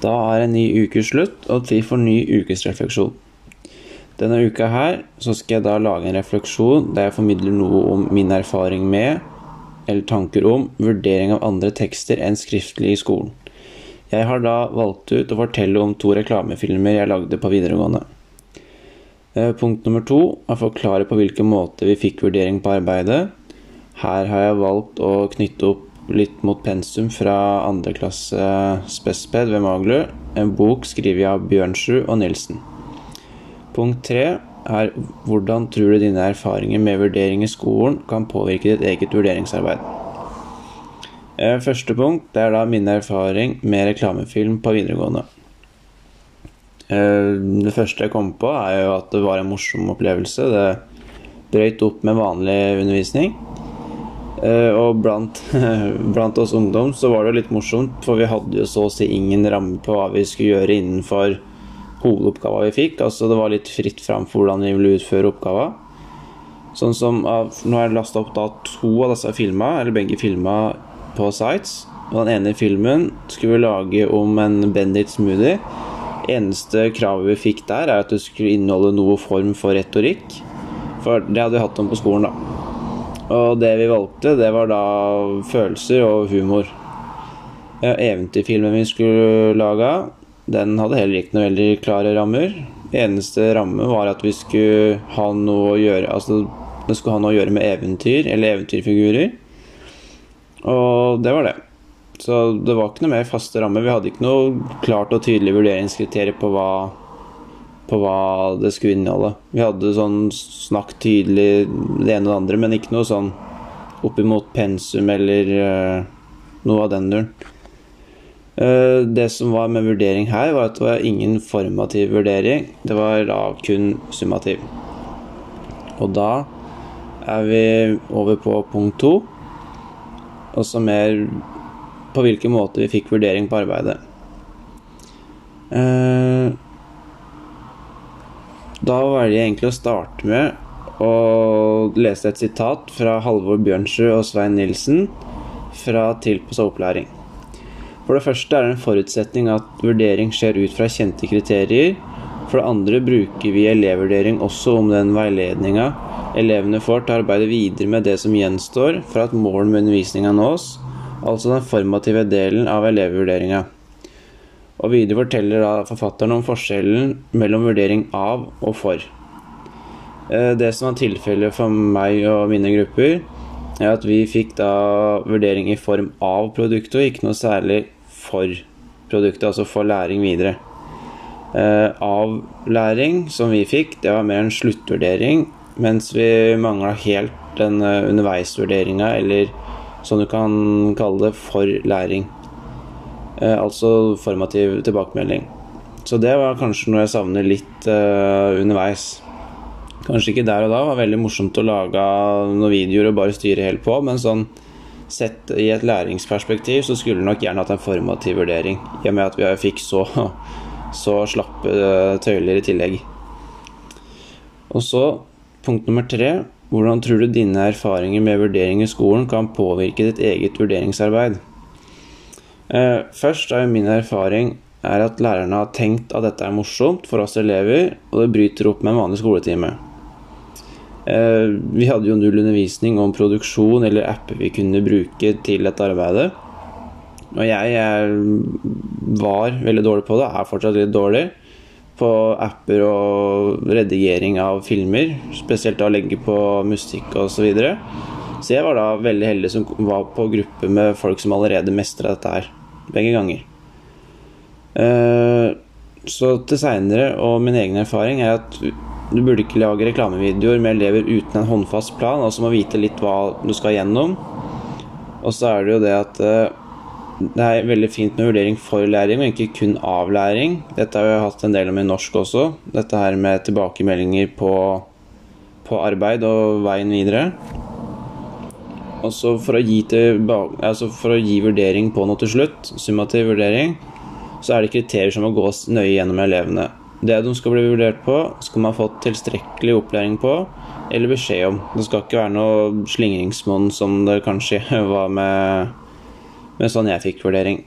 Da er en ny uke slutt, og tid for ny ukesrefleksjon. Denne uka her så skal jeg da lage en refleksjon der jeg formidler noe om min erfaring med, eller tanker om, vurdering av andre tekster enn skriftlig i skolen. Jeg har da valgt ut å fortelle om to reklamefilmer jeg lagde på videregående. Eh, punkt nummer to er å forklare på hvilken måte vi fikk vurdering på arbeidet. Her har jeg valgt å knytte opp litt mot pensum fra andre klasse Spesped ved Maglu, en bok skrevet av Bjørnsrud og Nilsen. Punkt tre er hvordan tror du dine erfaringer med vurdering i skolen kan påvirke ditt eget vurderingsarbeid. Eh, første punkt det er da min erfaring med reklamefilm på videregående. Eh, det første jeg kom på, er jo at det var en morsom opplevelse. Det brøyt opp med vanlig undervisning. Eh, og blant, blant, oss ungdom så var det litt morsomt, for vi hadde jo så å si ingen ramme på hva vi skulle gjøre innenfor hovedoppgava vi fikk. Altså det var litt fritt fram for hvordan vi ville utføre oppgava. Sånn som Nå har jeg lasta opp da to av disse filma, eller begge filma, på sites. Og den ene filmen skulle vi lage om en Bendit smoothie. Eneste kravet vi fikk der, er at det skulle inneholde noe form for retorikk. For det hadde vi hatt om på skolen, da. Og det vi valgte, det var da følelser og humor. Ja, eventyrfilmen vi skulle lage, den hadde heller ikke noe veldig klare rammer. Eneste ramme var at vi skulle ha noe å gjøre Altså, det skulle ha noe å gjøre med eventyr, eller eventyrfigurer. Og det var det. Så det var ikke noe mer faste rammer. Vi hadde ikke noe klart og tydelig vurderingskriterier på hva på hva det skulle inneholde. Vi hadde sånn snakk tydelig det ene og det andre, men ikke noe sånn oppimot pensum eller uh, noe av den duren. Uh, det som var med vurdering her, var at det var ingen formativ vurdering. Det var da kun summativ. Og da er vi over på punkt to. Også mer på hvilken måte vi fikk vurdering på arbeidet. Uh, da velger jeg egentlig å starte med å lese et sitat fra Halvor Bjørnsrud og Svein Nilsen fra Tilpassa opplæring. For det første er det en forutsetning at vurdering skjer ut fra kjente kriterier. For det andre bruker vi elevvurdering også om den veiledninga elevene får til å arbeide videre med det som gjenstår for at målet med undervisninga nås, altså den formative delen av elevvurderinga. Og videre forteller da forfatteren om forskjellen mellom vurdering av og for. Eh, det som var tilfellet for meg og mine grupper, er at vi fikk da vurdering i form av produktet, og ikke noe særlig for produktet, altså for læring videre. Eh, avlæring som vi fikk, det var mer en sluttvurdering, mens vi mangla helt den eh, underveisvurderinga, eller som du kan kalle det, for læring. Eh, altså formativ tilbakemelding. Så det var kanskje noe jeg savner litt uh, underveis. Kanskje ikke der og da, det var veldig morsomt å lage noen videoer og bare styre helt på, men sånn sett i et læringsperspektiv så skulle du nok gjerne hatt en formativ vurdering, i og med at vi fikk så, så slappe uh, tøyler i tillegg. Og så punkt nummer tre. Hvordan tror du dine erfaringer med vurdering i skolen kan påvirke ditt eget vurderingsarbeid? Eh, først er min erfaring er at lærerne har tenkt at dette er morsomt for oss elever, og det bryter opp med en vanlig skoletime. Eh, vi hadde jo null undervisning om produksjon eller apper vi kunne bruke til dette arbeidet. Og jeg, jeg var veldig dårlig på det, er fortsatt litt dårlig på apper og redigering av filmer. Spesielt å legge på musikk osv. Så, videre. så jeg var da veldig heldig som var på gruppe med folk som allerede mestra dette her begge ganger. Uh, så til seinere, og min egen erfaring, er at du burde ikke lage reklamevideoer med elever uten en håndfast plan, altså må vite litt hva du skal gjennom. Og så er det jo det at uh, det er veldig fint med vurdering for læring, og ikke kun av læring. Dette har vi hatt en del om i norsk også. Dette her med tilbakemeldinger på, på arbeid og veien videre. Altså for å, gi altså for å gi vurdering på noe til slutt, summativ vurdering, så er det kriterier som må gås nøye gjennom elevene. Det de skal bli vurdert på, skal man ha fått tilstrekkelig opplæring på eller beskjed om. Det skal ikke være noe slingringsmonn som det kanskje var med, med sånn jeg fikk vurdering.